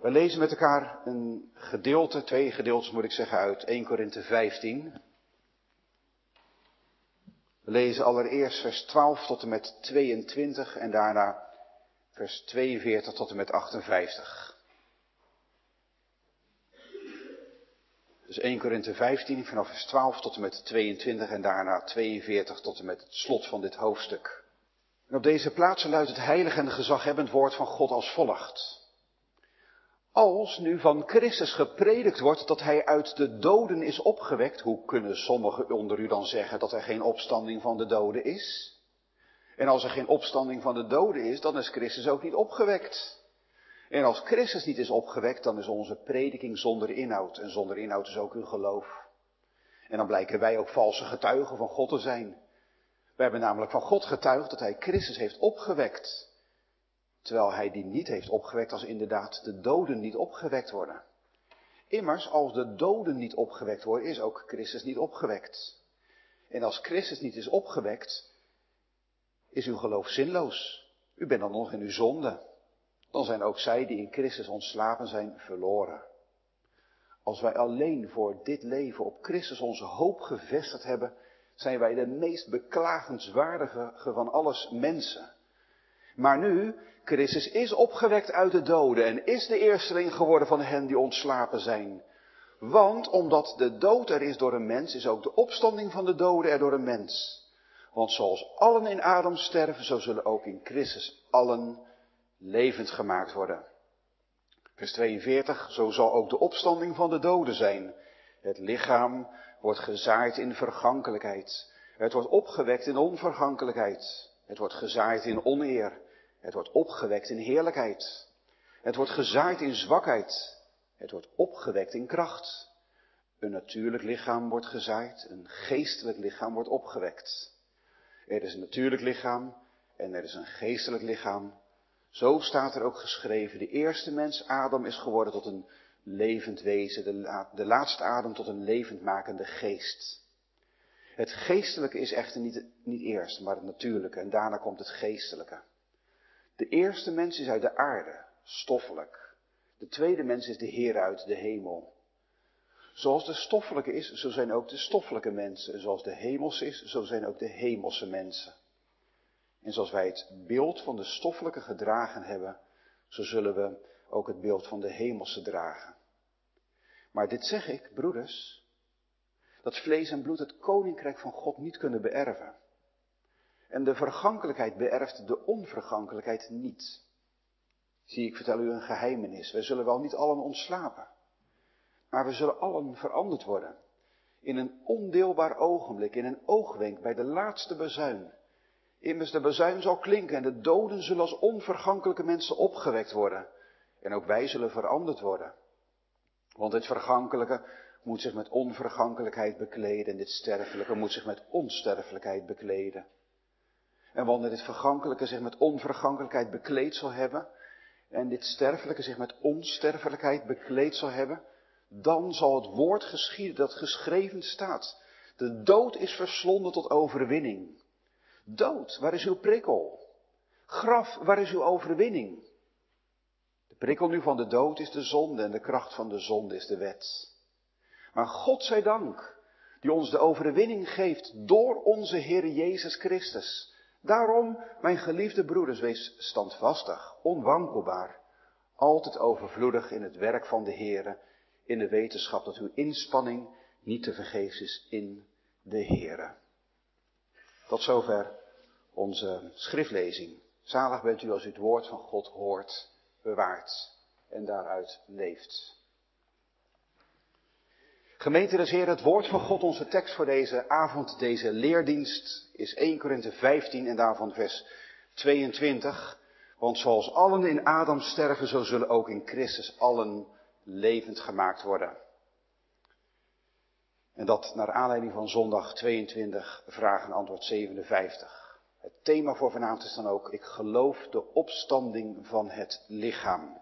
We lezen met elkaar een gedeelte, twee gedeeltes moet ik zeggen, uit 1 Korinthe 15. We lezen allereerst vers 12 tot en met 22 en daarna vers 42 tot en met 58. Dus 1 Korinthe 15 vanaf vers 12 tot en met 22 en daarna 42 tot en met het slot van dit hoofdstuk. En op deze plaatsen luidt het heilig en gezaghebbend woord van God als volgt. Als nu van Christus gepredikt wordt dat hij uit de doden is opgewekt, hoe kunnen sommigen onder u dan zeggen dat er geen opstanding van de doden is? En als er geen opstanding van de doden is, dan is Christus ook niet opgewekt. En als Christus niet is opgewekt, dan is onze prediking zonder inhoud. En zonder inhoud is ook uw geloof. En dan blijken wij ook valse getuigen van God te zijn. We hebben namelijk van God getuigd dat hij Christus heeft opgewekt. Terwijl hij die niet heeft opgewekt als inderdaad de doden niet opgewekt worden. Immers, als de doden niet opgewekt worden, is ook Christus niet opgewekt. En als Christus niet is opgewekt, is uw geloof zinloos. U bent dan nog in uw zonde. Dan zijn ook zij die in Christus ontslapen zijn verloren. Als wij alleen voor dit leven op Christus onze hoop gevestigd hebben, zijn wij de meest beklagenswaardige van alles mensen. Maar nu, Christus is opgewekt uit de doden en is de eersteling geworden van hen die ontslapen zijn. Want omdat de dood er is door een mens, is ook de opstanding van de doden er door een mens. Want zoals allen in Adam sterven, zo zullen ook in Christus allen levend gemaakt worden. Vers 42, zo zal ook de opstanding van de doden zijn. Het lichaam wordt gezaaid in vergankelijkheid. Het wordt opgewekt in onvergankelijkheid. Het wordt gezaaid in oneer. Het wordt opgewekt in heerlijkheid. Het wordt gezaaid in zwakheid. Het wordt opgewekt in kracht. Een natuurlijk lichaam wordt gezaaid, een geestelijk lichaam wordt opgewekt. Er is een natuurlijk lichaam en er is een geestelijk lichaam. Zo staat er ook geschreven, de eerste mens, Adam, is geworden tot een levend wezen, de, laatste Adam tot een levendmakende geest. Het geestelijke is echter niet, niet eerst, maar het natuurlijke en daarna komt het geestelijke. De eerste mens is uit de aarde, stoffelijk. De tweede mens is de Heer uit de hemel. Zoals de stoffelijke is, zo zijn ook de stoffelijke mensen. En zoals de hemelse is, zo zijn ook de hemelse mensen. En zoals wij het beeld van de stoffelijke gedragen hebben, zo zullen we ook het beeld van de hemelse dragen. Maar dit zeg ik, broeders, dat vlees en bloed het koninkrijk van God niet kunnen beërven. En de vergankelijkheid beërft de onvergankelijkheid niet. Zie, ik vertel u een geheimenis. Wij zullen wel niet allen ontslapen. Maar we zullen allen veranderd worden. In een ondeelbaar ogenblik, in een oogwenk, bij de laatste bezuin. Immers de bezuin zal klinken en de doden zullen als onvergankelijke mensen opgewekt worden. En ook wij zullen veranderd worden. Want het vergankelijke moet zich met onvergankelijkheid bekleden en dit sterfelijke moet zich met onsterfelijkheid bekleden. En wanneer dit vergankelijke zich met onvergankelijkheid bekleed zal hebben, en dit sterfelijke zich met onsterfelijkheid bekleed zal hebben, dan zal het woord geschieden dat geschreven staat. De dood is verslonden tot overwinning. Dood, waar is uw prikkel? Graf, waar is uw overwinning? De prikkel nu van de dood is de zonde en de kracht van de zonde is de wet. Maar God zij dank, die ons de overwinning geeft door onze Heer Jezus Christus. Daarom, mijn geliefde broeders, wees standvastig, onwankelbaar, altijd overvloedig in het werk van de Heere, in de wetenschap dat uw inspanning niet te vergeefs is in de Heere. Tot zover onze schriftlezing. Zalig bent u als u het woord van God hoort, bewaart en daaruit leeft. Gemeente het woord van God, onze tekst voor deze avond, deze leerdienst, is 1 Korinthe 15 en daarvan vers 22. Want zoals allen in Adam sterven, zo zullen ook in Christus allen levend gemaakt worden. En dat naar aanleiding van zondag 22, vraag en antwoord 57. Het thema voor vanavond is dan ook, ik geloof de opstanding van het lichaam.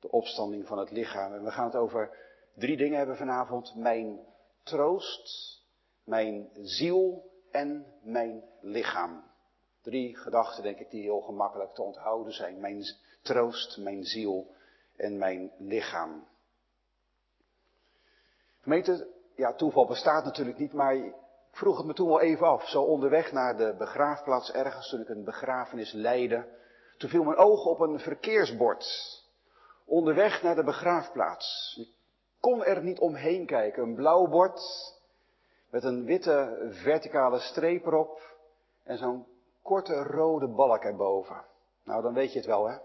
De opstanding van het lichaam. En we gaan het over drie dingen hebben vanavond. Mijn troost, mijn ziel en mijn lichaam. Drie gedachten, denk ik, die heel gemakkelijk te onthouden zijn. Mijn troost, mijn ziel en mijn lichaam. Gemeente, ja, toeval bestaat natuurlijk niet, maar ik vroeg het me toen wel even af. Zo onderweg naar de begraafplaats ergens, toen ik een begrafenis leidde, toen viel mijn oog op een verkeersbord. Onderweg naar de begraafplaats. Kon er niet omheen kijken. Een blauw bord met een witte verticale streep erop en zo'n korte rode balk erboven. Nou, dan weet je het wel, hè?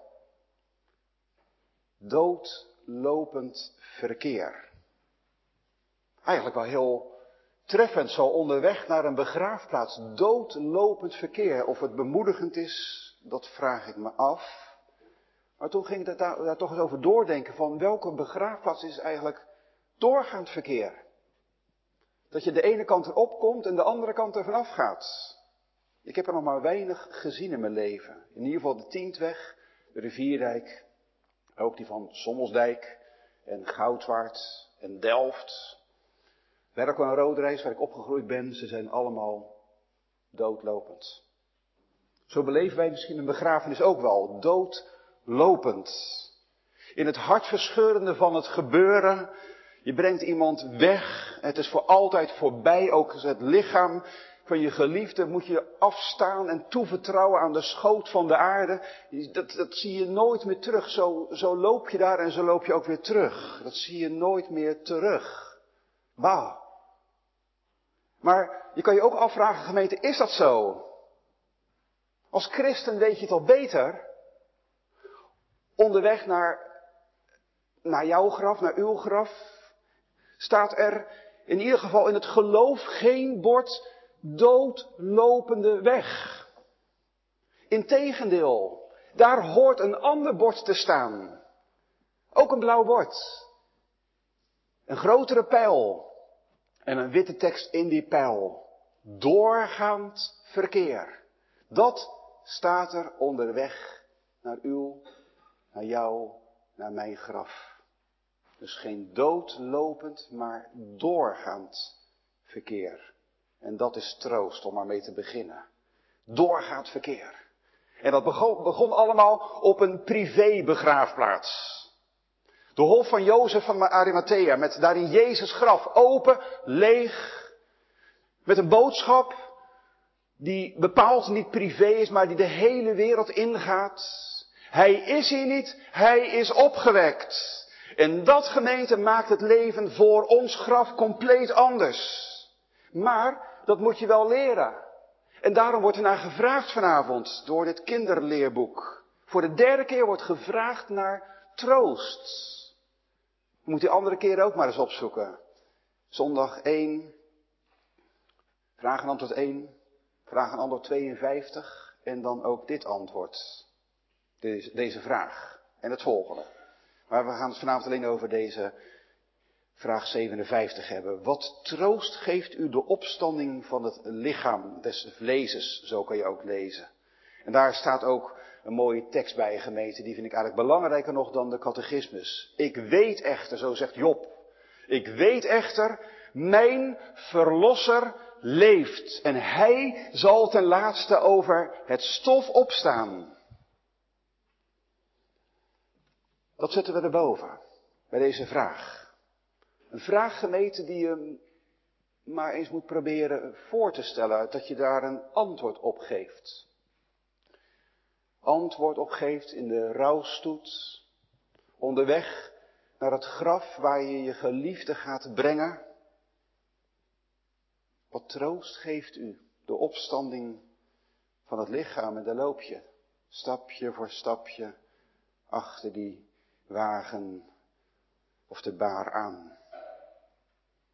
Doodlopend verkeer. Eigenlijk wel heel treffend zo onderweg naar een begraafplaats. Doodlopend verkeer. Of het bemoedigend is, dat vraag ik me af. Maar toen ging ik daar, daar toch eens over doordenken van welke begraafplaats is eigenlijk doorgaand verkeer. Dat je de ene kant erop komt en de andere kant er vanaf gaat. Ik heb er nog maar weinig gezien in mijn leven. In ieder geval de Tientweg, de Rivierdijk, ook die van Sommelsdijk en Goudwaard en Delft. Werk en Roodreis, waar ik opgegroeid ben, ze zijn allemaal doodlopend. Zo beleven wij misschien een begrafenis ook wel, doodlopend. In het hartverscheurende van het gebeuren je brengt iemand weg. Het is voor altijd voorbij. Ook het lichaam van je geliefde moet je afstaan en toevertrouwen aan de schoot van de aarde. Dat, dat zie je nooit meer terug. Zo, zo loop je daar en zo loop je ook weer terug. Dat zie je nooit meer terug. Wauw. Maar je kan je ook afvragen, gemeente, is dat zo? Als christen weet je het al beter. Onderweg naar, naar jouw graf, naar uw graf, staat er in ieder geval in het geloof geen bord doodlopende weg. Integendeel, daar hoort een ander bord te staan. Ook een blauw bord. Een grotere pijl. En een witte tekst in die pijl. Doorgaand verkeer. Dat staat er onderweg naar uw, naar jou, naar mijn graf. Dus geen doodlopend, maar doorgaand verkeer. En dat is troost om maar mee te beginnen. Doorgaand verkeer. En dat begon, begon allemaal op een privébegraafplaats. De hof van Jozef van Arimathea, met daarin Jezus graf open, leeg, met een boodschap die bepaald niet privé is, maar die de hele wereld ingaat. Hij is hier niet, hij is opgewekt. En dat gemeente maakt het leven voor ons graf compleet anders. Maar dat moet je wel leren. En daarom wordt er naar gevraagd vanavond door dit kinderleerboek. Voor de derde keer wordt gevraagd naar troost. Moet die andere keer ook maar eens opzoeken. Zondag 1, vraag en antwoord 1, vraag en antwoord 52 en dan ook dit antwoord. Deze, deze vraag en het volgende. Maar we gaan het vanavond alleen over deze vraag 57 hebben. Wat troost geeft u de opstanding van het lichaam des vleeses? Zo kan je ook lezen. En daar staat ook een mooie tekst bij gemeten. Die vind ik eigenlijk belangrijker nog dan de catechismus. Ik weet echter, zo zegt Job. Ik weet echter, mijn verlosser leeft. En hij zal ten laatste over het stof opstaan. Dat zetten we erboven, bij deze vraag. Een vraag gemeten die je maar eens moet proberen voor te stellen, dat je daar een antwoord op geeft. Antwoord op geeft in de rouwstoet, onderweg naar het graf waar je je geliefde gaat brengen. Wat troost geeft u de opstanding van het lichaam en daar loop je, stapje voor stapje, achter die wagen of de baar aan.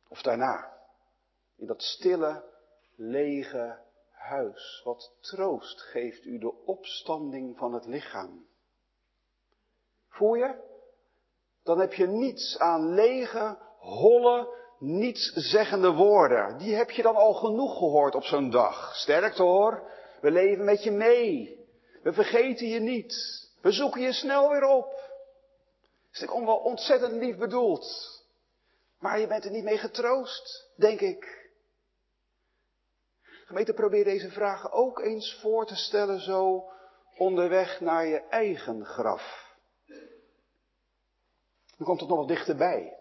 Of daarna, in dat stille, lege huis. Wat troost geeft u de opstanding van het lichaam. Voel je? Dan heb je niets aan lege, holle, niets zeggende woorden. Die heb je dan al genoeg gehoord op zo'n dag. Sterkte hoor, we leven met je mee. We vergeten je niet. We zoeken je snel weer op is natuurlijk wel ontzettend lief bedoeld. Maar je bent er niet mee getroost, denk ik. Gemeente, probeer deze vragen ook eens voor te stellen zo onderweg naar je eigen graf. Dan komt het nog wat dichterbij.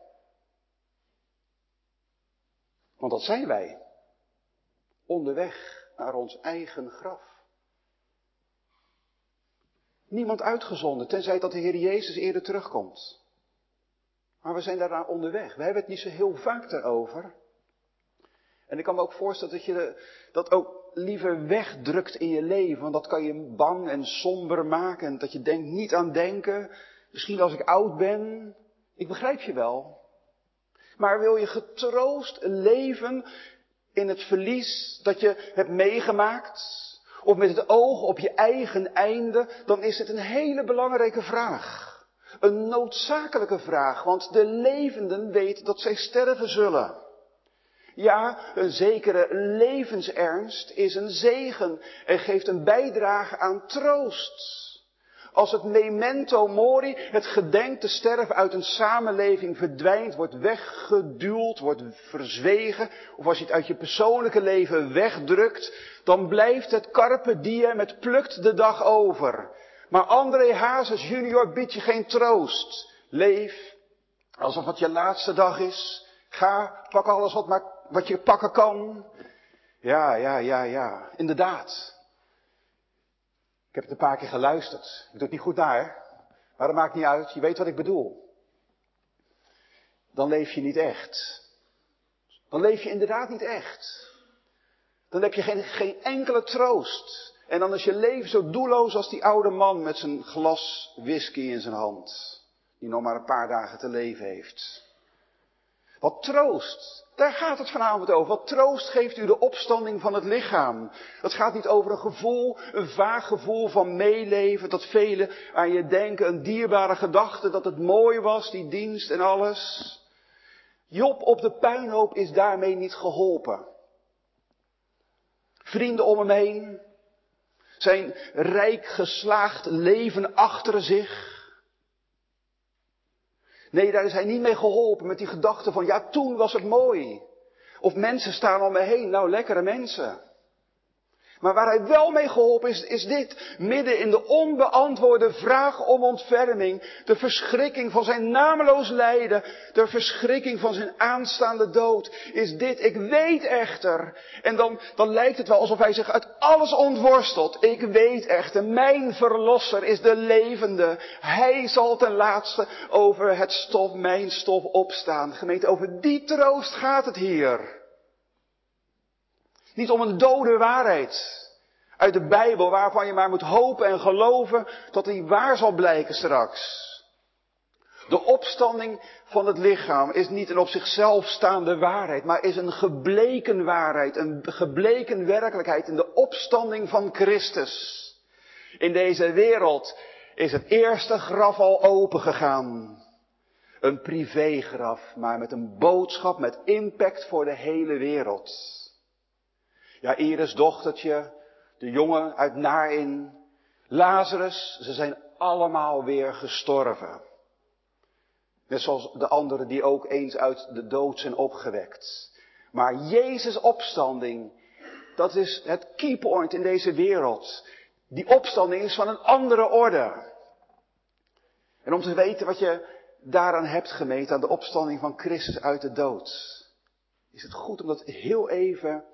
Want dat zijn wij. Onderweg naar ons eigen graf. Niemand uitgezonden, tenzij dat de Heer Jezus eerder terugkomt. Maar we zijn daarna onderweg. We hebben het niet zo heel vaak erover. En ik kan me ook voorstellen dat je dat ook liever wegdrukt in je leven. Want dat kan je bang en somber maken. En dat je denkt niet aan denken. Misschien als ik oud ben. Ik begrijp je wel. Maar wil je getroost leven in het verlies dat je hebt meegemaakt? Of met het oog op je eigen einde? Dan is het een hele belangrijke vraag. Een noodzakelijke vraag, want de levenden weten dat zij sterven zullen. Ja, een zekere levensernst is een zegen en geeft een bijdrage aan troost. Als het memento mori, het gedenk te sterven uit een samenleving verdwijnt, wordt weggeduwd, wordt verzwegen, of als je het uit je persoonlijke leven wegdrukt, dan blijft het carpe diem, het plukt de dag over. Maar André Hazes junior biedt je geen troost. Leef alsof het je laatste dag is. Ga, pak alles wat, maar, wat je pakken kan. Ja, ja, ja, ja. Inderdaad. Ik heb het een paar keer geluisterd. Ik doe het niet goed naar, maar dat maakt niet uit. Je weet wat ik bedoel. Dan leef je niet echt. Dan leef je inderdaad niet echt. Dan heb je geen, geen enkele troost. En dan is je leven zo doelloos als die oude man met zijn glas whisky in zijn hand. Die nog maar een paar dagen te leven heeft. Wat troost. Daar gaat het vanavond over. Wat troost geeft u de opstanding van het lichaam. Het gaat niet over een gevoel, een vaag gevoel van meeleven, dat velen aan je denken, een dierbare gedachte, dat het mooi was, die dienst en alles. Job op de puinhoop is daarmee niet geholpen. Vrienden om hem heen, zijn rijk geslaagd leven achter zich. Nee, daar is hij niet mee geholpen met die gedachte van, ja, toen was het mooi. Of mensen staan om me heen, nou, lekkere mensen. Maar waar hij wel mee geholpen is, is dit. Midden in de onbeantwoorde vraag om ontferming. De verschrikking van zijn nameloos lijden. De verschrikking van zijn aanstaande dood. Is dit. Ik weet echter. En dan, dan lijkt het wel alsof hij zich uit alles ontworstelt. Ik weet echter. Mijn verlosser is de levende. Hij zal ten laatste over het stof, mijn stof opstaan. Gemeente, over die troost gaat het hier. Niet om een dode waarheid uit de Bijbel waarvan je maar moet hopen en geloven tot die waar zal blijken straks. De opstanding van het lichaam is niet een op zichzelf staande waarheid, maar is een gebleken waarheid, een gebleken werkelijkheid in de opstanding van Christus. In deze wereld is het eerste graf al opengegaan. Een privégraf, maar met een boodschap met impact voor de hele wereld. Ja, Iris dochtertje, de jongen uit Nain, Lazarus, ze zijn allemaal weer gestorven. Net zoals de anderen die ook eens uit de dood zijn opgewekt. Maar Jezus' opstanding, dat is het keypoint in deze wereld. Die opstanding is van een andere orde. En om te weten wat je daaraan hebt gemeten, aan de opstanding van Christus uit de dood, is het goed om dat heel even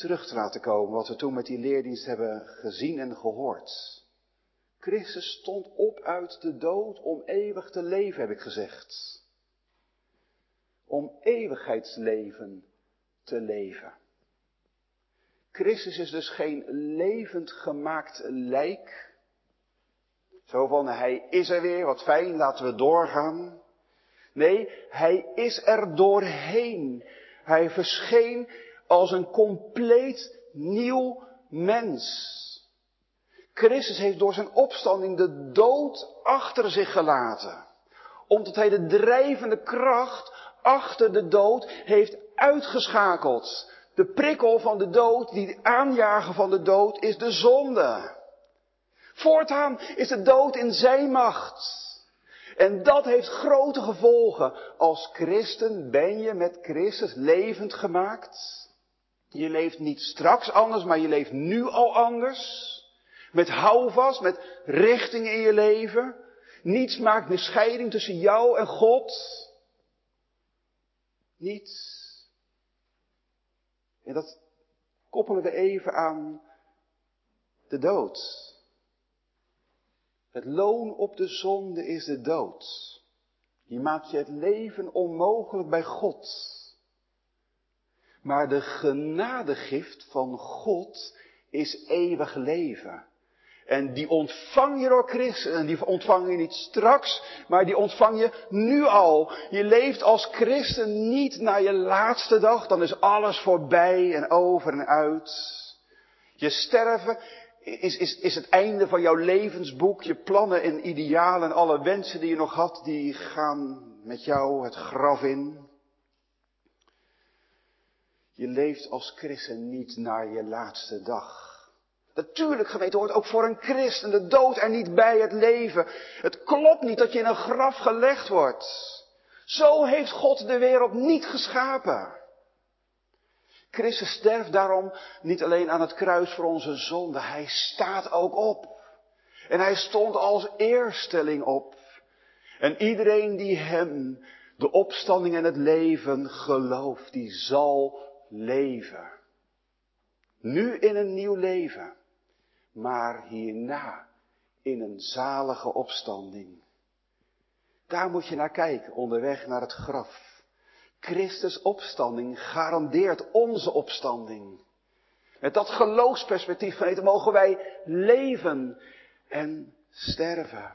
terug te laten komen wat we toen met die leerdienst hebben gezien en gehoord. Christus stond op uit de dood om eeuwig te leven, heb ik gezegd. Om eeuwigheidsleven te leven. Christus is dus geen levend gemaakt lijk. Zo van, hij is er weer, wat fijn, laten we doorgaan. Nee, hij is er doorheen. Hij verscheen als een compleet nieuw mens. Christus heeft door zijn opstanding de dood achter zich gelaten. Omdat hij de drijvende kracht achter de dood heeft uitgeschakeld. De prikkel van de dood, die aanjager van de dood, is de zonde. Voortaan is de dood in zijn macht. En dat heeft grote gevolgen. Als christen ben je met Christus levend gemaakt. Je leeft niet straks anders, maar je leeft nu al anders. Met houvast, met richting in je leven. Niets maakt meer scheiding tussen jou en God. Niets. En dat koppelen we even aan de dood. Het loon op de zonde is de dood. Die maakt je het leven onmogelijk bij God. Maar de genadegift van God is eeuwig leven. En die ontvang je door Christus. En die ontvang je niet straks, maar die ontvang je nu al. Je leeft als christen niet naar je laatste dag, dan is alles voorbij en over en uit. Je sterven is, is, is het einde van jouw levensboek. Je plannen en idealen en alle wensen die je nog had, die gaan met jou het graf in. Je leeft als christen niet naar je laatste dag. Natuurlijk, geweten hoort ook voor een christen de dood er niet bij het leven. Het klopt niet dat je in een graf gelegd wordt. Zo heeft God de wereld niet geschapen. Christus sterft daarom niet alleen aan het kruis voor onze zonde, hij staat ook op. En hij stond als eersteling op. En iedereen die hem, de opstanding en het leven gelooft, die zal leven. Nu in een nieuw leven, maar hierna in een zalige opstanding. Daar moet je naar kijken, onderweg naar het graf. Christus opstanding garandeert onze opstanding. Met dat geloofsperspectief van mogen wij leven en sterven.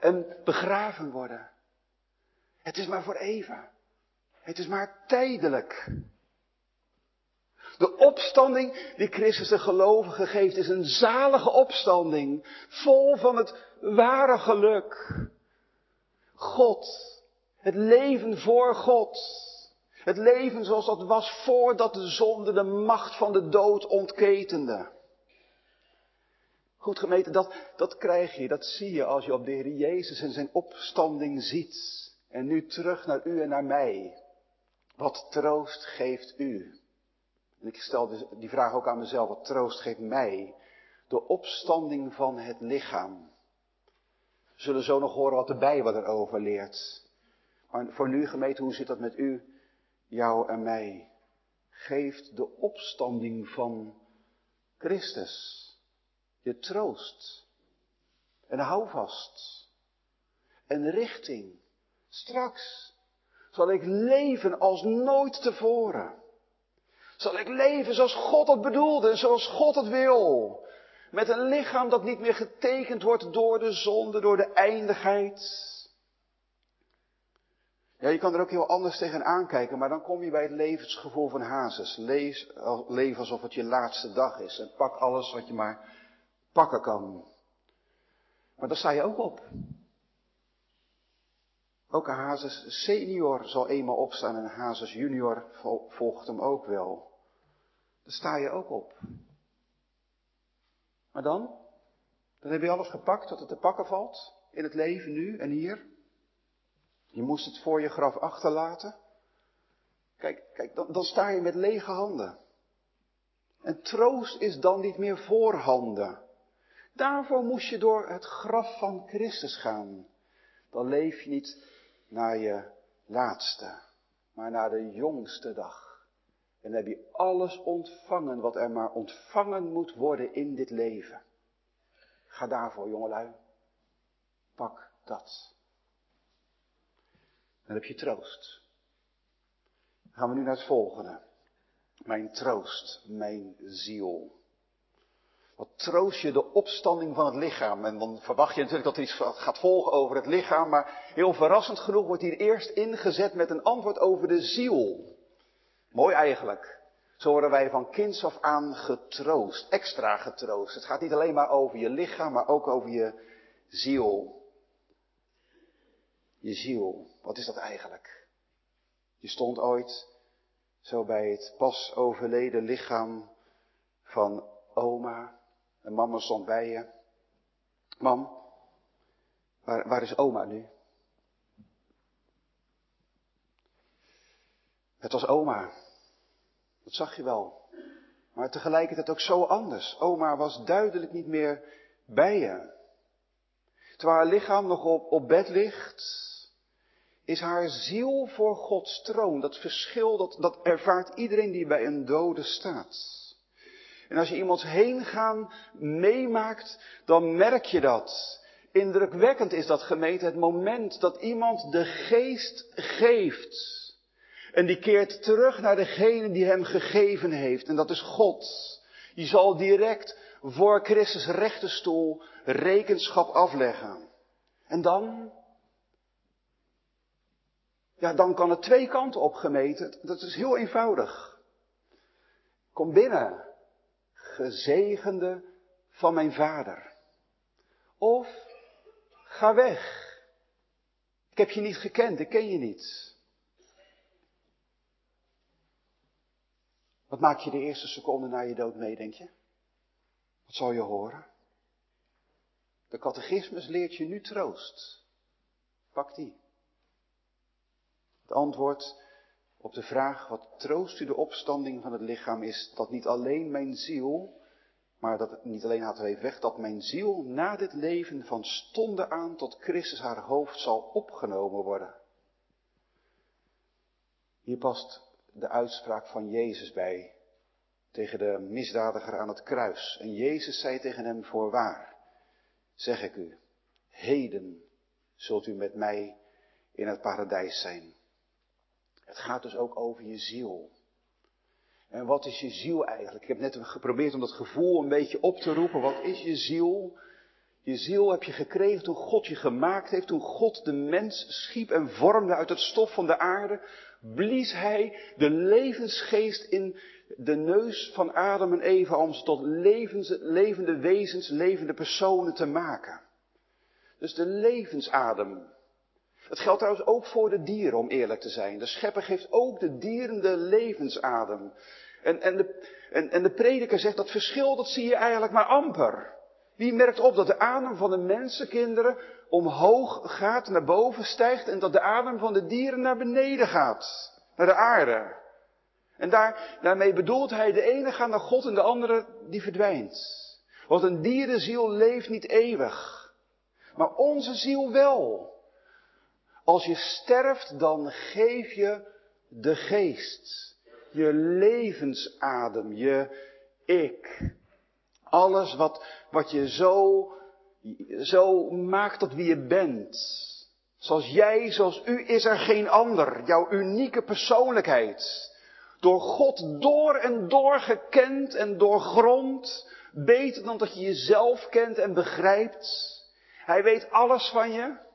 En begraven worden. Het is maar voor even. Het is maar tijdelijk. De opstanding die Christus de gelovigen geeft is een zalige opstanding. Vol van het ware geluk. God het leven voor God. Het leven zoals dat was voordat de zonde de macht van de dood ontketende. Goed gemeten, dat, dat krijg je, dat zie je als je op de Heer Jezus en zijn opstanding ziet. En nu terug naar u en naar mij. Wat troost geeft u? En ik stel dus die vraag ook aan mezelf, wat troost geeft mij? De opstanding van het lichaam. We zullen zo nog horen wat de Bijbel erover leert. Maar voor nu, gemeente, hoe zit dat met u, jou en mij? Geeft de opstanding van Christus je troost en houvast en richting. Straks zal ik leven als nooit tevoren. Zal ik leven zoals God het bedoelde zoals God het wil. Met een lichaam dat niet meer getekend wordt door de zonde, door de eindigheid. Ja, je kan er ook heel anders tegen aankijken, maar dan kom je bij het levensgevoel van Hazes. Leef alsof het je laatste dag is en pak alles wat je maar pakken kan. Maar dan sta je ook op. Ook Hazes senior zal eenmaal opstaan en Hazes junior volgt hem ook wel. Dan sta je ook op. Maar dan? Dan heb je alles gepakt wat er te pakken valt in het leven nu en hier. Je moest het voor je graf achterlaten. Kijk, kijk dan, dan sta je met lege handen. En troost is dan niet meer voorhanden. Daarvoor moest je door het graf van Christus gaan. Dan leef je niet naar je laatste, maar naar de jongste dag. En heb je alles ontvangen wat er maar ontvangen moet worden in dit leven. Ga daarvoor, jongelui. Pak dat. Dan heb je troost. Gaan we nu naar het volgende. Mijn troost, mijn ziel. Wat troost je de opstanding van het lichaam? En dan verwacht je natuurlijk dat er iets gaat volgen over het lichaam, maar heel verrassend genoeg wordt hier eerst ingezet met een antwoord over de ziel. Mooi eigenlijk. Zo worden wij van kinds af aan getroost, extra getroost. Het gaat niet alleen maar over je lichaam, maar ook over je ziel. Je ziel, wat is dat eigenlijk? Je stond ooit zo bij het pas overleden lichaam van oma. En mama stond bij je. Mam, waar, waar is oma nu? Het was oma. Dat zag je wel. Maar tegelijkertijd ook zo anders. Oma was duidelijk niet meer bij je. terwijl haar lichaam nog op, op bed ligt, is haar ziel voor Gods troon. Dat verschil, dat, dat ervaart iedereen die bij een dode staat. En als je iemands heen gaan meemaakt, dan merk je dat. Indrukwekkend is dat gemeente het moment dat iemand de geest geeft. En die keert terug naar degene die hem gegeven heeft. En dat is God. Je zal direct voor Christus rechterstoel rekenschap afleggen. En dan? Ja, dan kan het twee kanten opgemeten. Dat is heel eenvoudig. Kom binnen, gezegende van mijn vader. Of ga weg. Ik heb je niet gekend, ik ken je niet. Wat maak je de eerste seconde na je dood mee, denk je? Wat zal je horen? De catechismus leert je nu troost. Pak die. Het antwoord op de vraag wat troost u de opstanding van het lichaam is dat niet alleen mijn ziel, maar dat niet alleen gaat even weg, dat mijn ziel na dit leven van stonden aan tot Christus haar hoofd zal opgenomen worden. Hier past de uitspraak van Jezus bij tegen de misdadiger aan het kruis. En Jezus zei tegen hem voorwaar, zeg ik u, heden zult u met mij in het paradijs zijn. Het gaat dus ook over je ziel. En wat is je ziel eigenlijk? Ik heb net geprobeerd om dat gevoel een beetje op te roepen. Wat is je ziel? Je ziel heb je gekregen toen God je gemaakt heeft, toen God de mens schiep en vormde uit het stof van de aarde, blies hij de levensgeest in de neus van Adam en Eva om ze tot levende wezens, levende personen te maken. Dus de levensadem. Het geldt trouwens ook voor de dieren, om eerlijk te zijn. De schepper geeft ook de dieren de levensadem. En, en, de, en, en de prediker zegt dat verschil, dat zie je eigenlijk maar amper. Wie merkt op dat de adem van de mensenkinderen omhoog gaat, naar boven stijgt en dat de adem van de dieren naar beneden gaat, naar de aarde. En daar, daarmee bedoelt hij, de ene gaat naar God en de andere die verdwijnt. Want een dierenziel leeft niet eeuwig. Maar onze ziel wel. Als je sterft, dan geef je de geest. Je levensadem, je ik. Alles wat, wat je zo, zo maakt tot wie je bent. Zoals jij, zoals u is er geen ander. Jouw unieke persoonlijkheid. Door God door en door gekend en doorgrond. Beter dan dat je jezelf kent en begrijpt. Hij weet alles van je.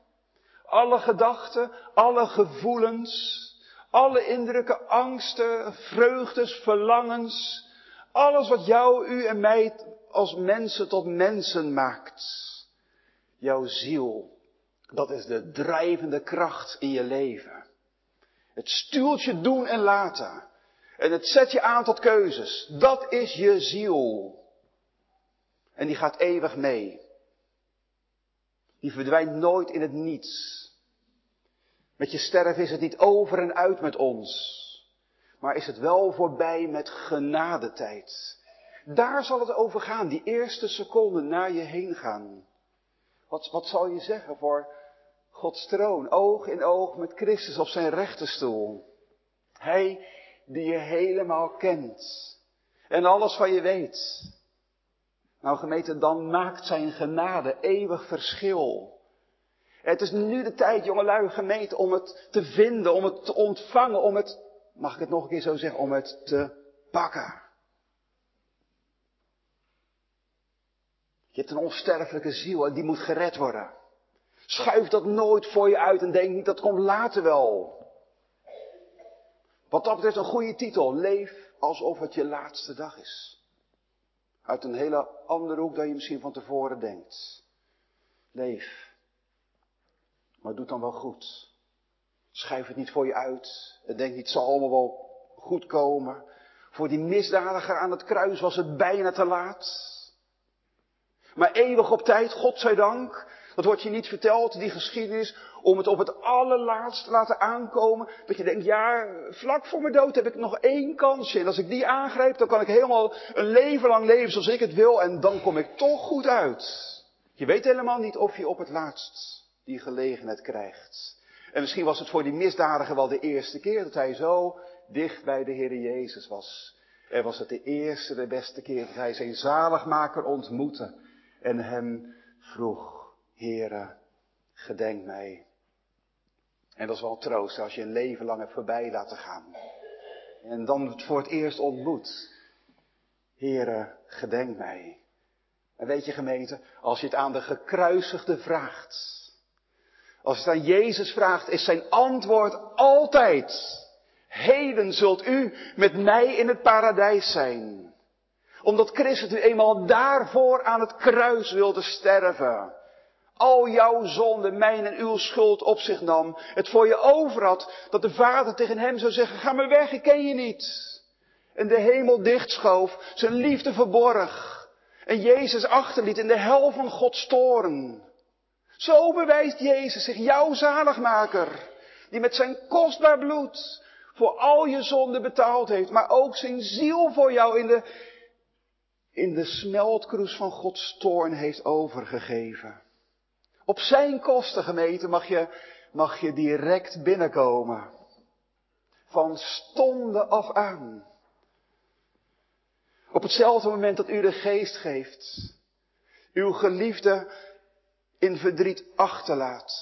Alle gedachten, alle gevoelens, alle indrukken, angsten, vreugdes, verlangens. Alles wat jou, u en mij als mensen tot mensen maakt. Jouw ziel, dat is de drijvende kracht in je leven. Het stuurt je doen en laten. En het zet je aan tot keuzes. Dat is je ziel. En die gaat eeuwig mee. Die verdwijnt nooit in het niets. Met je sterven is het niet over en uit met ons. Maar is het wel voorbij met genadetijd. Daar zal het over gaan, die eerste seconde na je heen gaan. Wat, wat zal je zeggen voor Gods troon, oog in oog met Christus op zijn rechterstoel? Hij die je helemaal kent en alles van je weet. Nou gemeente, dan maakt zijn genade eeuwig verschil. Het is nu de tijd, jongelui gemeente, om het te vinden, om het te ontvangen, om het, mag ik het nog een keer zo zeggen, om het te pakken. Je hebt een onsterfelijke ziel en die moet gered worden. Schuif dat nooit voor je uit en denk niet, dat komt later wel. Wat dat betreft een goede titel. Leef alsof het je laatste dag is. Uit een hele andere hoek dan je misschien van tevoren denkt. Leef. Maar doe dan wel goed. Schuif het niet voor je uit. En denk niet, het zal allemaal wel goed komen. Voor die misdadiger aan het kruis was het bijna te laat. Maar eeuwig op tijd, God zij dank. Dat wordt je niet verteld, die geschiedenis, om het op het allerlaatst te laten aankomen. Dat je denkt, ja, vlak voor mijn dood heb ik nog één kansje. En als ik die aangrijp, dan kan ik helemaal een leven lang leven zoals ik het wil. En dan kom ik toch goed uit. Je weet helemaal niet of je op het laatst die gelegenheid krijgt. En misschien was het voor die misdadiger wel de eerste keer dat hij zo dicht bij de Heer Jezus was. En was het de eerste, de beste keer dat hij zijn zaligmaker ontmoette en hem vroeg, Heere, gedenk mij. En dat is wel troost als je een leven lang hebt voorbij laten gaan. En dan het voor het eerst ontmoet. Heere, gedenk mij. En weet je gemeente, als je het aan de gekruisigde vraagt. Als je het aan Jezus vraagt, is zijn antwoord altijd. Heden zult u met mij in het paradijs zijn. Omdat Christus u eenmaal daarvoor aan het kruis wilde sterven. Al jouw zonde, mijn en uw schuld op zich nam. Het voor je over had dat de vader tegen hem zou zeggen, ga maar weg, ik ken je niet. En de hemel dichtschoof, zijn liefde verborg. En Jezus achterliet in de hel van Gods toren. Zo bewijst Jezus zich jouw zaligmaker. Die met zijn kostbaar bloed voor al je zonde betaald heeft. Maar ook zijn ziel voor jou in de, in de smeltkroes van Gods toorn heeft overgegeven. Op zijn kosten gemeten mag je, mag je direct binnenkomen. Van stonden af aan. Op hetzelfde moment dat u de geest geeft. Uw geliefde in verdriet achterlaat.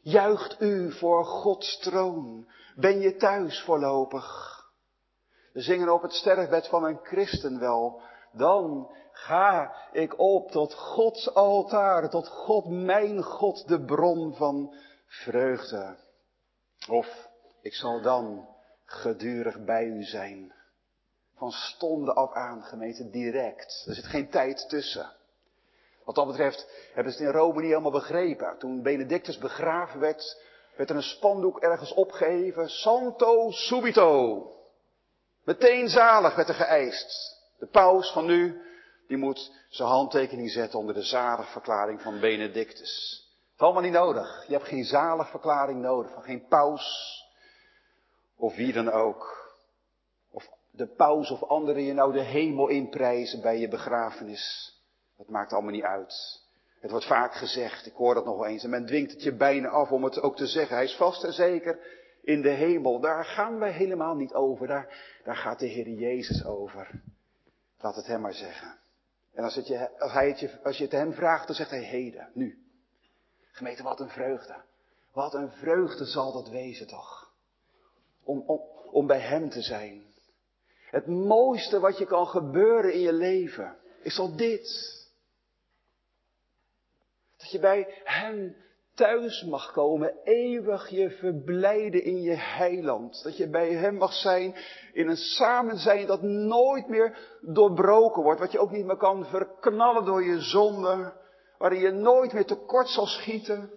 Juicht u voor Gods troon. Ben je thuis voorlopig? We zingen op het sterfbed van een christen wel. Dan ga ik op tot Gods altaar, tot God, mijn God, de bron van vreugde. Of ik zal dan gedurig bij u zijn. Van stonden af aan, gemeente, direct. Er zit geen tijd tussen. Wat dat betreft hebben ze het in Rome niet helemaal begrepen. Toen Benedictus begraven werd, werd er een spandoek ergens opgeheven. Santo subito. Meteen zalig werd er geëist. De paus van nu, die moet zijn handtekening zetten onder de zaligverklaring van Benedictus. Het is allemaal niet nodig. Je hebt geen zaligverklaring nodig van geen paus of wie dan ook. Of de paus of anderen je nou de hemel inprijzen bij je begrafenis. Dat maakt allemaal niet uit. Het wordt vaak gezegd, ik hoor dat nog wel eens, en men dwingt het je bijna af om het ook te zeggen. Hij is vast en zeker in de hemel. Daar gaan wij helemaal niet over. Daar, daar gaat de Heer Jezus over. Laat het hem maar zeggen. En als, het je, als, hij het je, als je het hem vraagt, dan zegt hij heden, nu. Gemeente, wat een vreugde. Wat een vreugde zal dat wezen toch. Om, om, om bij hem te zijn. Het mooiste wat je kan gebeuren in je leven is al dit. Dat je bij Hem thuis mag komen, eeuwig je verblijden in je heiland. Dat je bij Hem mag zijn in een samenzijn dat nooit meer doorbroken wordt. Wat je ook niet meer kan verknallen door je zonde. Waarin je nooit meer tekort zal schieten.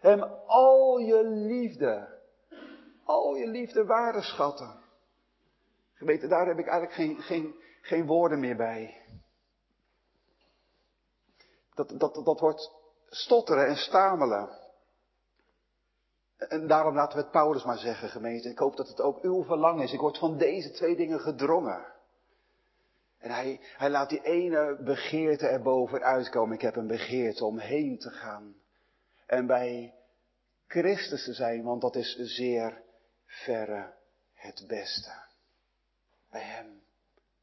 Hem al je liefde, al je liefde waarde schatten. Geweten, daar heb ik eigenlijk geen, geen, geen woorden meer bij. Dat, dat, dat wordt stotteren en stamelen. En daarom laten we het Paulus maar zeggen, gemeente. Ik hoop dat het ook uw verlangen is. Ik word van deze twee dingen gedrongen. En hij, hij laat die ene begeerte erboven uitkomen. Ik heb een begeerte om heen te gaan. En bij Christus te zijn, want dat is zeer verre het beste. Bij Hem,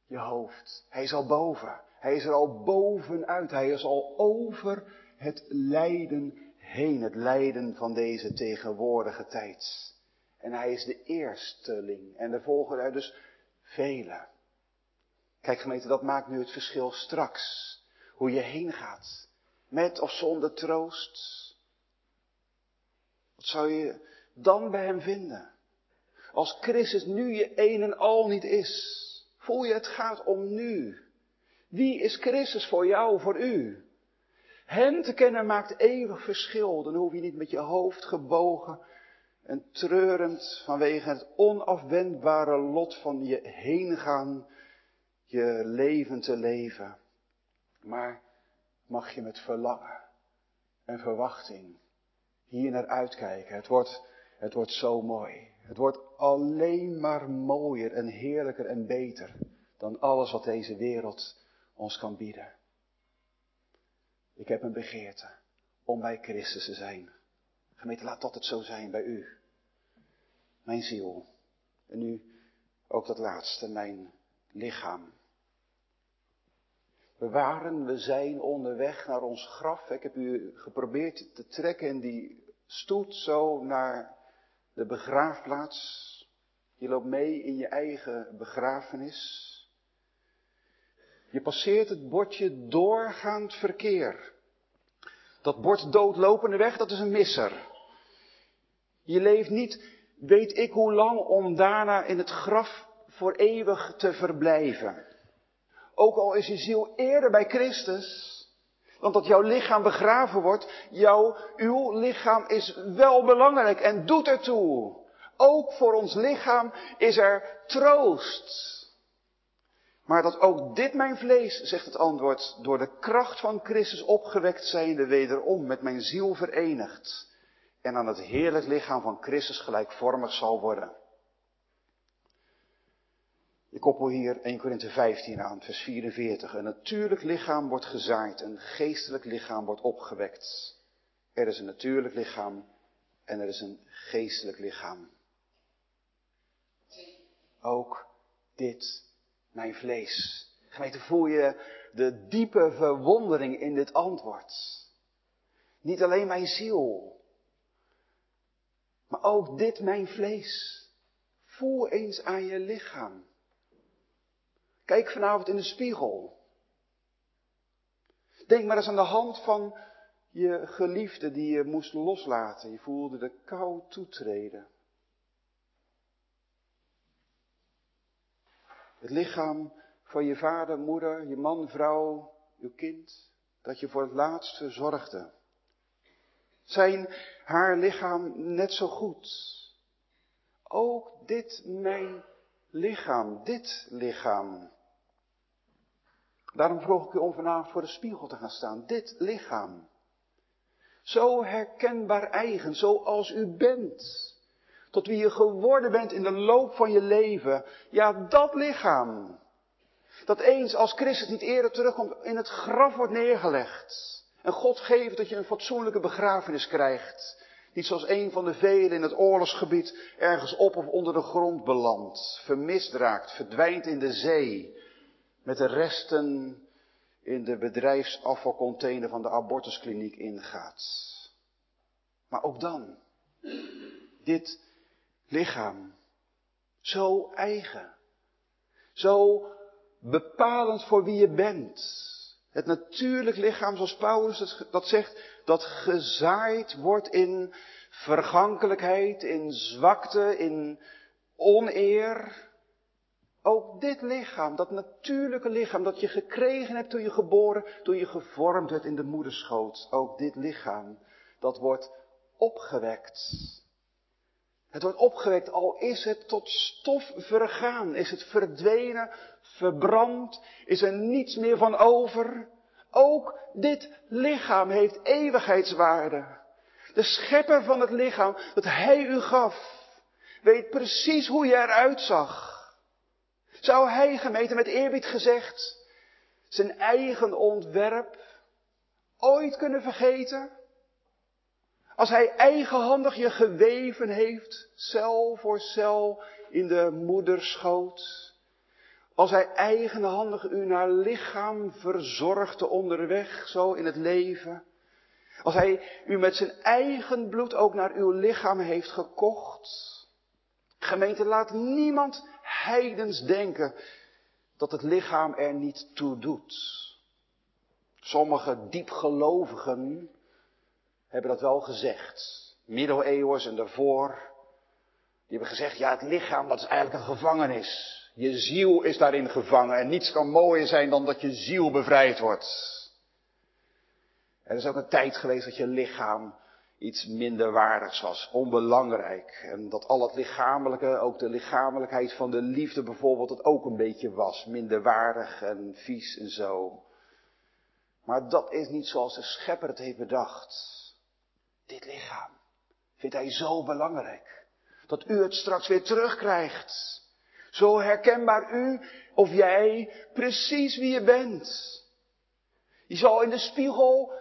je hoofd. Hij is al boven. Hij is er al bovenuit. Hij is al over het lijden heen, het lijden van deze tegenwoordige tijd. En hij is de eersteling en er volgen er dus velen. Kijk gemeente, dat maakt nu het verschil straks. Hoe je heen gaat. Met of zonder troost. Wat zou je dan bij hem vinden? Als Christus nu je een en al niet is. Voel je het gaat om nu. Wie is Christus voor jou, voor u? Hem te kennen maakt eeuwig verschil. Dan hoef je niet met je hoofd gebogen en treurend vanwege het onafwendbare lot van je heen gaan, je leven te leven. Maar mag je met verlangen en verwachting hier naar uitkijken. Het wordt, het wordt zo mooi. Het wordt alleen maar mooier en heerlijker en beter dan alles wat deze wereld ons kan bieden. Ik heb een begeerte om bij Christus te zijn. Gemeente, laat dat het zo zijn bij u. Mijn ziel. En nu ook dat laatste, mijn lichaam. We waren, we zijn onderweg naar ons graf. Ik heb u geprobeerd te trekken in die stoet zo naar de begraafplaats. Je loopt mee in je eigen begrafenis. Je passeert het bordje doorgaand verkeer. Dat bord doodlopende weg, dat is een misser. Je leeft niet, weet ik hoe lang, om daarna in het graf voor eeuwig te verblijven. Ook al is je ziel eerder bij Christus, want dat jouw lichaam begraven wordt, jouw, uw lichaam is wel belangrijk en doet ertoe. Ook voor ons lichaam is er troost. Maar dat ook dit mijn vlees, zegt het antwoord, door de kracht van Christus opgewekt zijnde wederom met mijn ziel verenigd en aan het heerlijk lichaam van Christus gelijkvormig zal worden. Ik koppel hier 1 Korinthe 15 aan, vers 44. Een natuurlijk lichaam wordt gezaaid, een geestelijk lichaam wordt opgewekt. Er is een natuurlijk lichaam en er is een geestelijk lichaam. Ook dit mijn vlees. Gemeente, voel je de diepe verwondering in dit antwoord. Niet alleen mijn ziel, maar ook dit mijn vlees. Voel eens aan je lichaam. Kijk vanavond in de spiegel. Denk maar eens aan de hand van je geliefde die je moest loslaten. Je voelde de kou toetreden. Het lichaam van je vader, moeder, je man, vrouw, je kind, dat je voor het laatst verzorgde. Zijn haar lichaam net zo goed? Ook dit mijn lichaam, dit lichaam. Daarom vroeg ik u om vanavond voor de spiegel te gaan staan. Dit lichaam. Zo herkenbaar eigen, zoals u bent. Tot wie je geworden bent in de loop van je leven. Ja, dat lichaam. Dat eens als Christus niet eerder terugkomt in het graf wordt neergelegd. En God geeft dat je een fatsoenlijke begrafenis krijgt. Niet zoals een van de velen in het oorlogsgebied ergens op of onder de grond belandt. Vermist raakt, verdwijnt in de zee. Met de resten in de bedrijfsafvalcontainer van de abortuskliniek ingaat. Maar ook dan. Dit lichaam. Zo eigen. Zo bepalend voor wie je bent. Het natuurlijk lichaam, zoals Paulus dat zegt, dat gezaaid wordt in vergankelijkheid, in zwakte, in oneer. Ook dit lichaam, dat natuurlijke lichaam dat je gekregen hebt toen je geboren, toen je gevormd werd in de moederschoot. Ook dit lichaam, dat wordt opgewekt. Het wordt opgewekt, al is het tot stof vergaan, is het verdwenen, verbrand, is er niets meer van over. Ook dit lichaam heeft eeuwigheidswaarde. De schepper van het lichaam dat hij u gaf, weet precies hoe je eruit zag. Zou hij, gemeten met eerbied gezegd, zijn eigen ontwerp ooit kunnen vergeten? Als hij eigenhandig je geweven heeft, cel voor cel in de moederschoot. Als hij eigenhandig u naar lichaam verzorgde onderweg, zo in het leven. Als hij u met zijn eigen bloed ook naar uw lichaam heeft gekocht. Gemeente, laat niemand heidens denken dat het lichaam er niet toe doet. Sommige diepgelovigen hebben dat wel gezegd. Middeleeuwers en daarvoor. Die hebben gezegd, ja het lichaam dat is eigenlijk een gevangenis. Je ziel is daarin gevangen en niets kan mooier zijn dan dat je ziel bevrijd wordt. Er is ook een tijd geweest dat je lichaam iets minder waardigs was, onbelangrijk. En dat al het lichamelijke, ook de lichamelijkheid van de liefde bijvoorbeeld, het ook een beetje was. Minder waardig en vies en zo. Maar dat is niet zoals de schepper het heeft bedacht. Dit lichaam vindt hij zo belangrijk. Dat u het straks weer terugkrijgt. Zo herkenbaar u of jij precies wie je bent. Je zal in de spiegel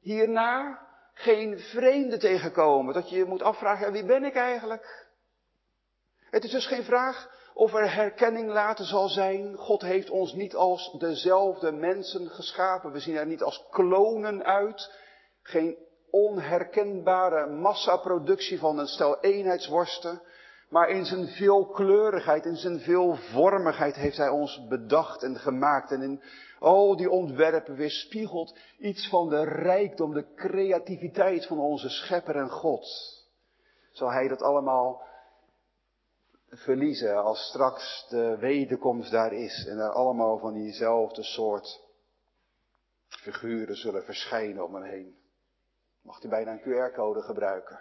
hierna geen vreemde tegenkomen. Dat je je moet afvragen, wie ben ik eigenlijk? Het is dus geen vraag of er herkenning later zal zijn. God heeft ons niet als dezelfde mensen geschapen. We zien er niet als klonen uit. Geen onherkenbare massaproductie van een stel eenheidsworsten. Maar in zijn veelkleurigheid, in zijn veelvormigheid heeft hij ons bedacht en gemaakt. En in al die ontwerpen weerspiegelt iets van de rijkdom, de creativiteit van onze schepper en God. Zal hij dat allemaal verliezen als straks de wederkomst daar is en er allemaal van diezelfde soort figuren zullen verschijnen om hem heen. Mag hij bijna een QR-code gebruiken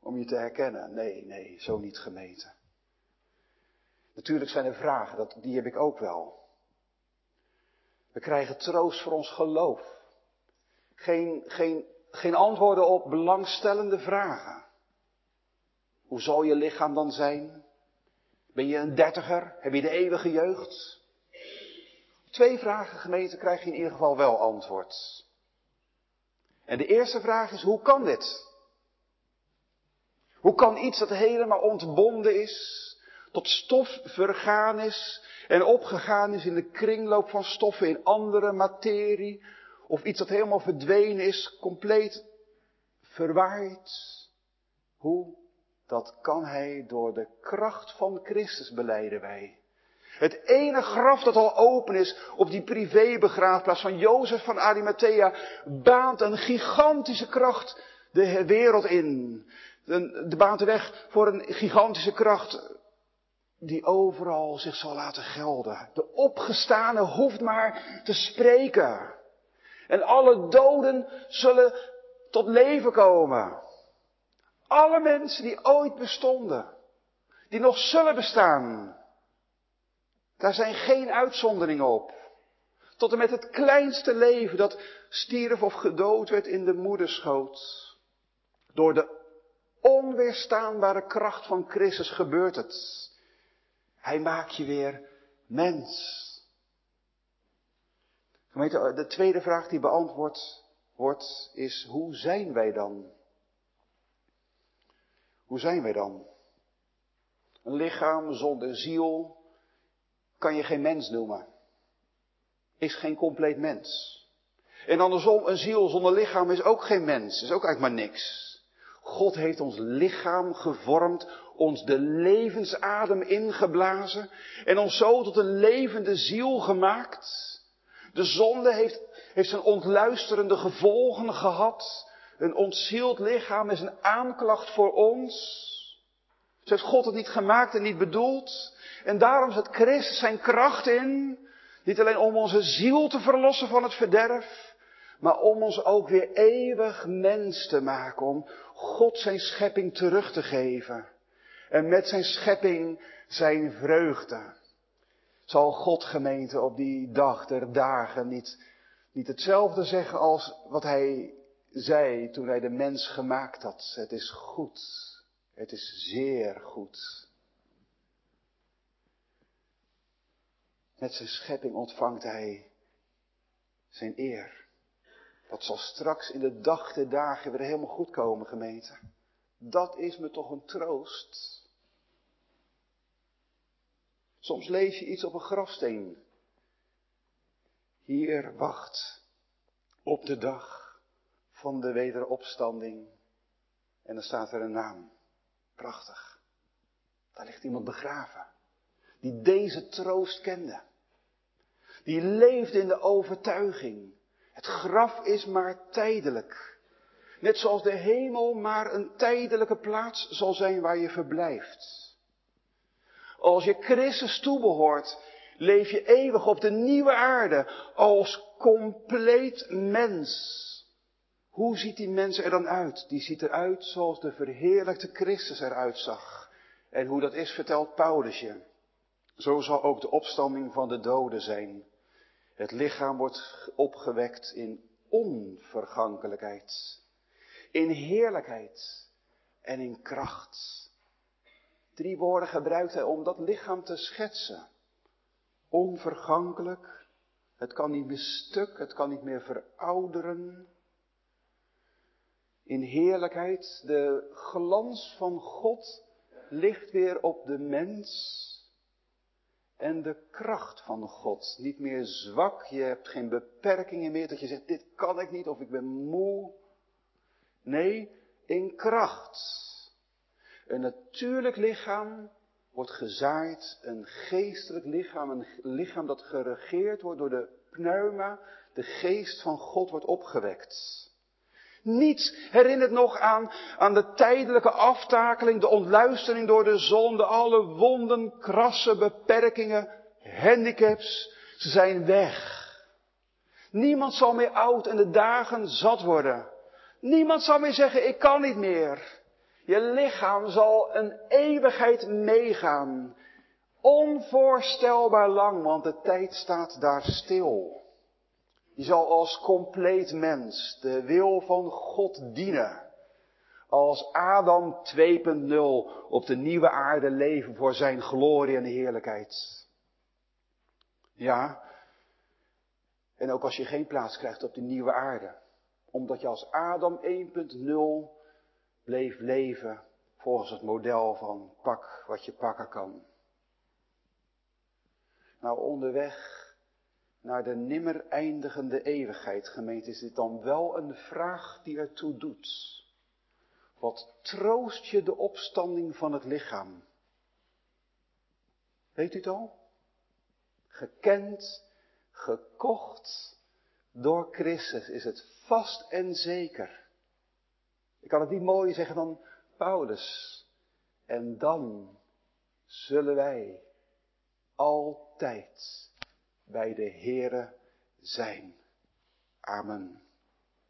om je te herkennen? Nee, nee, zo niet gemeten. Natuurlijk zijn er vragen, dat, die heb ik ook wel. We krijgen troost voor ons geloof. Geen, geen, geen antwoorden op belangstellende vragen. Hoe zal je lichaam dan zijn? Ben je een dertiger? Heb je de eeuwige jeugd? Twee vragen gemeente krijg je in ieder geval wel antwoord. En de eerste vraag is, hoe kan dit? Hoe kan iets dat helemaal ontbonden is, tot stof vergaan is en opgegaan is in de kringloop van stoffen in andere materie, of iets dat helemaal verdwenen is, compleet verwaaid? Hoe dat kan hij door de kracht van Christus beleiden wij. Het ene graf dat al open is op die privébegraafplaats van Jozef van Arimathea baant een gigantische kracht de wereld in. De, baant de weg voor een gigantische kracht die overal zich zal laten gelden. De opgestane hoeft maar te spreken. En alle doden zullen tot leven komen. Alle mensen die ooit bestonden, die nog zullen bestaan, daar zijn geen uitzonderingen op. Tot en met het kleinste leven dat stierf of gedood werd in de moederschoot. Door de onweerstaanbare kracht van Christus gebeurt het. Hij maakt je weer mens. De tweede vraag die beantwoord wordt is, hoe zijn wij dan? Hoe zijn wij dan? Een lichaam zonder ziel kan je geen mens noemen. Is geen compleet mens. En andersom, een ziel zonder lichaam is ook geen mens. Is ook eigenlijk maar niks. God heeft ons lichaam gevormd, ons de levensadem ingeblazen en ons zo tot een levende ziel gemaakt. De zonde heeft, heeft zijn ontluisterende gevolgen gehad. Een ontzield lichaam is een aanklacht voor ons. Zo heeft God het niet gemaakt en niet bedoeld. En daarom zet Christus zijn kracht in. Niet alleen om onze ziel te verlossen van het verderf. Maar om ons ook weer eeuwig mens te maken. Om God zijn schepping terug te geven. En met zijn schepping zijn vreugde. Zal God gemeente op die dag der dagen niet, niet hetzelfde zeggen als wat hij zei toen hij de mens gemaakt had. Het is goed. Het is zeer goed. Met zijn schepping ontvangt hij zijn eer. Dat zal straks in de dag der dagen weer helemaal goed komen, gemeente. Dat is me toch een troost. Soms lees je iets op een grafsteen. Hier wacht op de dag van de wederopstanding. En dan staat er een naam. Prachtig. Daar ligt iemand begraven. Die deze troost kende. Die leefde in de overtuiging. Het graf is maar tijdelijk. Net zoals de hemel maar een tijdelijke plaats zal zijn waar je verblijft. Als je Christus toebehoort, leef je eeuwig op de nieuwe aarde als compleet mens. Hoe ziet die mens er dan uit? Die ziet eruit zoals de verheerlijkte Christus eruit zag. En hoe dat is, vertelt Paulus je. Zo zal ook de opstanding van de doden zijn. Het lichaam wordt opgewekt in onvergankelijkheid, in heerlijkheid en in kracht. Drie woorden gebruikt hij om dat lichaam te schetsen. Onvergankelijk, het kan niet meer stuk, het kan niet meer verouderen. In heerlijkheid. De glans van God ligt weer op de mens. En de kracht van God. Niet meer zwak, je hebt geen beperkingen meer dat je zegt, dit kan ik niet of ik ben moe. Nee, in kracht. Een natuurlijk lichaam wordt gezaaid, een geestelijk lichaam, een lichaam dat geregeerd wordt door de pneuma, de geest van God wordt opgewekt. Niets herinnert nog aan, aan de tijdelijke aftakeling, de ontluistering door de zon, de alle wonden, krassen, beperkingen, handicaps. Ze zijn weg. Niemand zal meer oud en de dagen zat worden. Niemand zal meer zeggen, ik kan niet meer. Je lichaam zal een eeuwigheid meegaan. Onvoorstelbaar lang, want de tijd staat daar stil. Je zal als compleet mens de wil van God dienen. Als Adam 2.0 op de nieuwe aarde leven voor zijn glorie en heerlijkheid. Ja, en ook als je geen plaats krijgt op de nieuwe aarde. Omdat je als Adam 1.0 bleef leven volgens het model van pak wat je pakken kan. Nou, onderweg naar de nimmer eindigende eeuwigheid, gemeente, is dit dan wel een vraag die ertoe doet. Wat troost je de opstanding van het lichaam? Weet u het al? Gekend, gekocht door Christus is het vast en zeker. Ik kan het niet mooier zeggen dan Paulus. En dan zullen wij altijd bij de Heere zijn. Amen.